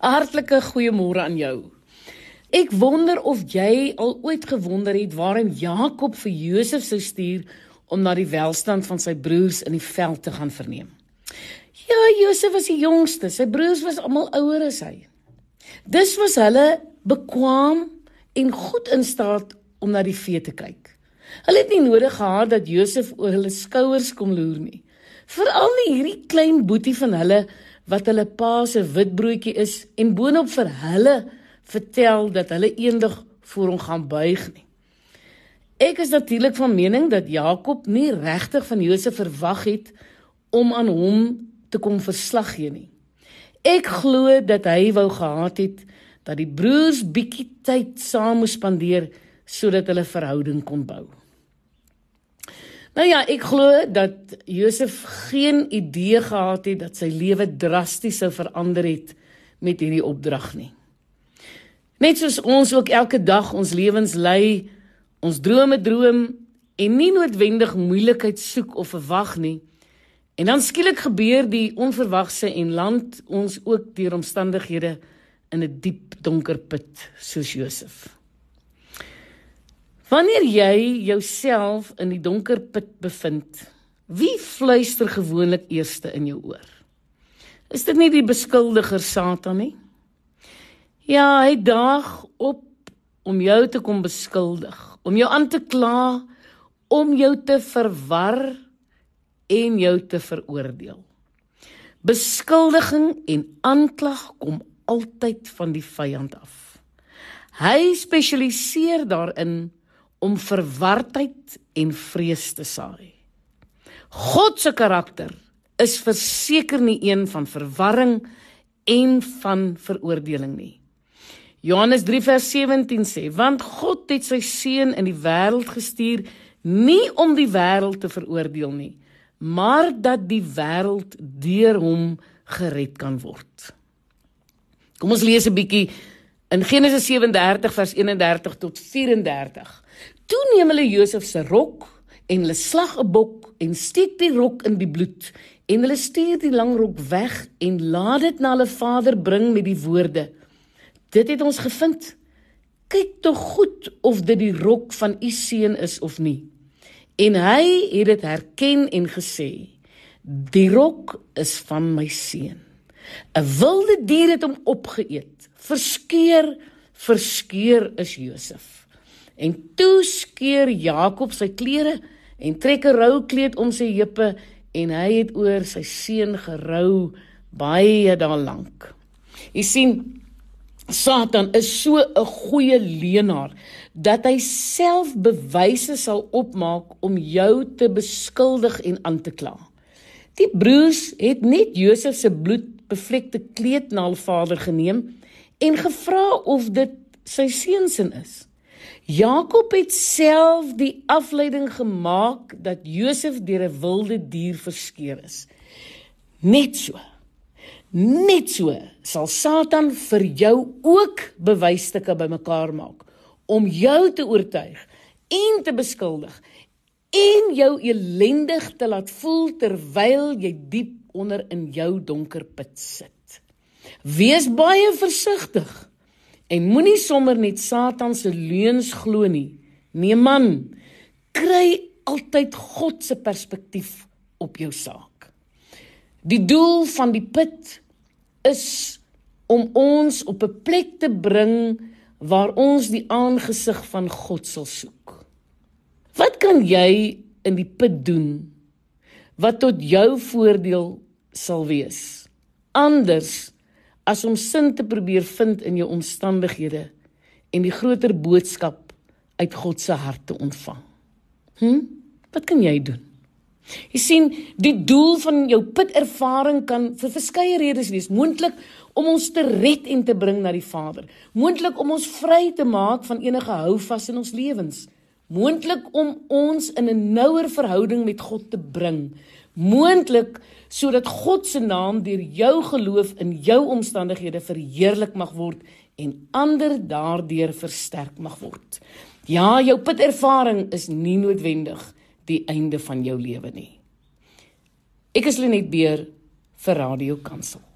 Hartlike goeiemôre aan jou. Ek wonder of jy al ooit gewonder het waarom Jakob vir Josef sou stuur om na die welstand van sy broers in die veld te gaan verneem. Ja, Josef was die jongste, sy broers was almal ouer as hy. Dis was hulle bekwam en goed in staat om na die vee te kyk. Hulle het nie nodig gehad dat Josef oor hulle skouers kom loer nie. Veral nie hierdie klein boetie van hulle wat hulle pa se witbroodjie is en boonop vir hulle vertel dat hulle eendag voor hom gaan buig nie. Ek is natuurlik van mening dat Jakob nie regtig van Josef verwag het om aan hom te kom verslag gee nie. Ek glo dat hy wou gehad het dat die broers bietjie tyd saam moes spandeer sodat hulle verhouding kon bou. Nou ja, ek glo dat Josef geen idee gehad het dat sy lewe drasties sou verander het met hierdie opdrag nie. Net soos ons ook elke dag ons lewens lei, ons drome droom en nie noodwendig moeilikheid soek of verwag nie. En dan skielik gebeur die onverwagse en land ons ook deur omstandighede in 'n die diep donker put soos Josef. Wanneer jy jouself in die donker put bevind, wie fluister gewoonlik eerste in jou oor? Is dit nie die beskuldiger Satan nie? Ja, hy daag op om jou te kom beskuldig, om jou aan te kla, om jou te verwar en jou te veroordeel. Beskuldiging en aanklag kom altyd van die vyand af. Hy spesialiseer daarin om verwardheid en vrees te saai. God se karakter is verseker nie een van verwarring en van veroordeling nie. Johannes 3 vers 17 sê: "Want God het sy seun in die wêreld gestuur nie om die wêreld te veroordeel nie, maar dat die wêreld deur hom gered kan word." Kom ons lees 'n bietjie in Genesis 37 vers 31 tot 34. Toe neem hulle Josef se rok en hulle slag 'n bok en steek die rok in die bloed en hulle stuur die lang rok weg en laat dit na hulle vader bring met die woorde: Dit het ons gevind. Kyk tog goed of dit die rok van u seun is of nie. En hy het dit herken en gesê: Die rok is van my seun. 'n Wilde dier het hom opgeëet. Verskeur, verskeur is Josef. En toe skeur Jakob sy klere en trek 'n rou kleed om sy heupe en hy het oor sy seun gerou baie daar lank. Jy sien Satan is so 'n goeie leenaar dat hy self bewyse sal opmaak om jou te beskuldig en aan te kla. Die broers het net Josef se bloedbevlekte kleed na hul vader geneem en gevra of dit sy seun se is. Jakob het self die afleiding gemaak dat Josef deur 'n wilde dier verskeur is. Net so. Net so sal Satan vir jou ook bewysstukke bymekaar maak om jou te oortuig en te beskuldig en jou elendig te laat voel terwyl jy diep onder in jou donker put sit. Wees baie versigtig. En moenie sommer net Satan se leuns glo nie. Nee man, kry altyd God se perspektief op jou saak. Die doel van die put is om ons op 'n plek te bring waar ons die aangesig van God sal soek. Wat kan jy in die put doen wat tot jou voordeel sal wees? Anders as om sin te probeer vind in jou omstandighede en die groter boodskap uit God se hart te ontvang. Hm? Wat kan jy doen? Jy sien, die doel van jou pitervaring kan vir verskeie redes wees. Moontlik om ons te red en te bring na die Vader. Moontlik om ons vry te maak van enige houvas in ons lewens. Moontlik om ons in 'n nouer verhouding met God te bring moontlik sodat God se naam deur jou geloof in jou omstandighede verheerlik mag word en ander daardeur versterk mag word. Ja, jou pitervaring is nie noodwendig die einde van jou lewe nie. Ek is Lenet Beer vir Radio Kansel.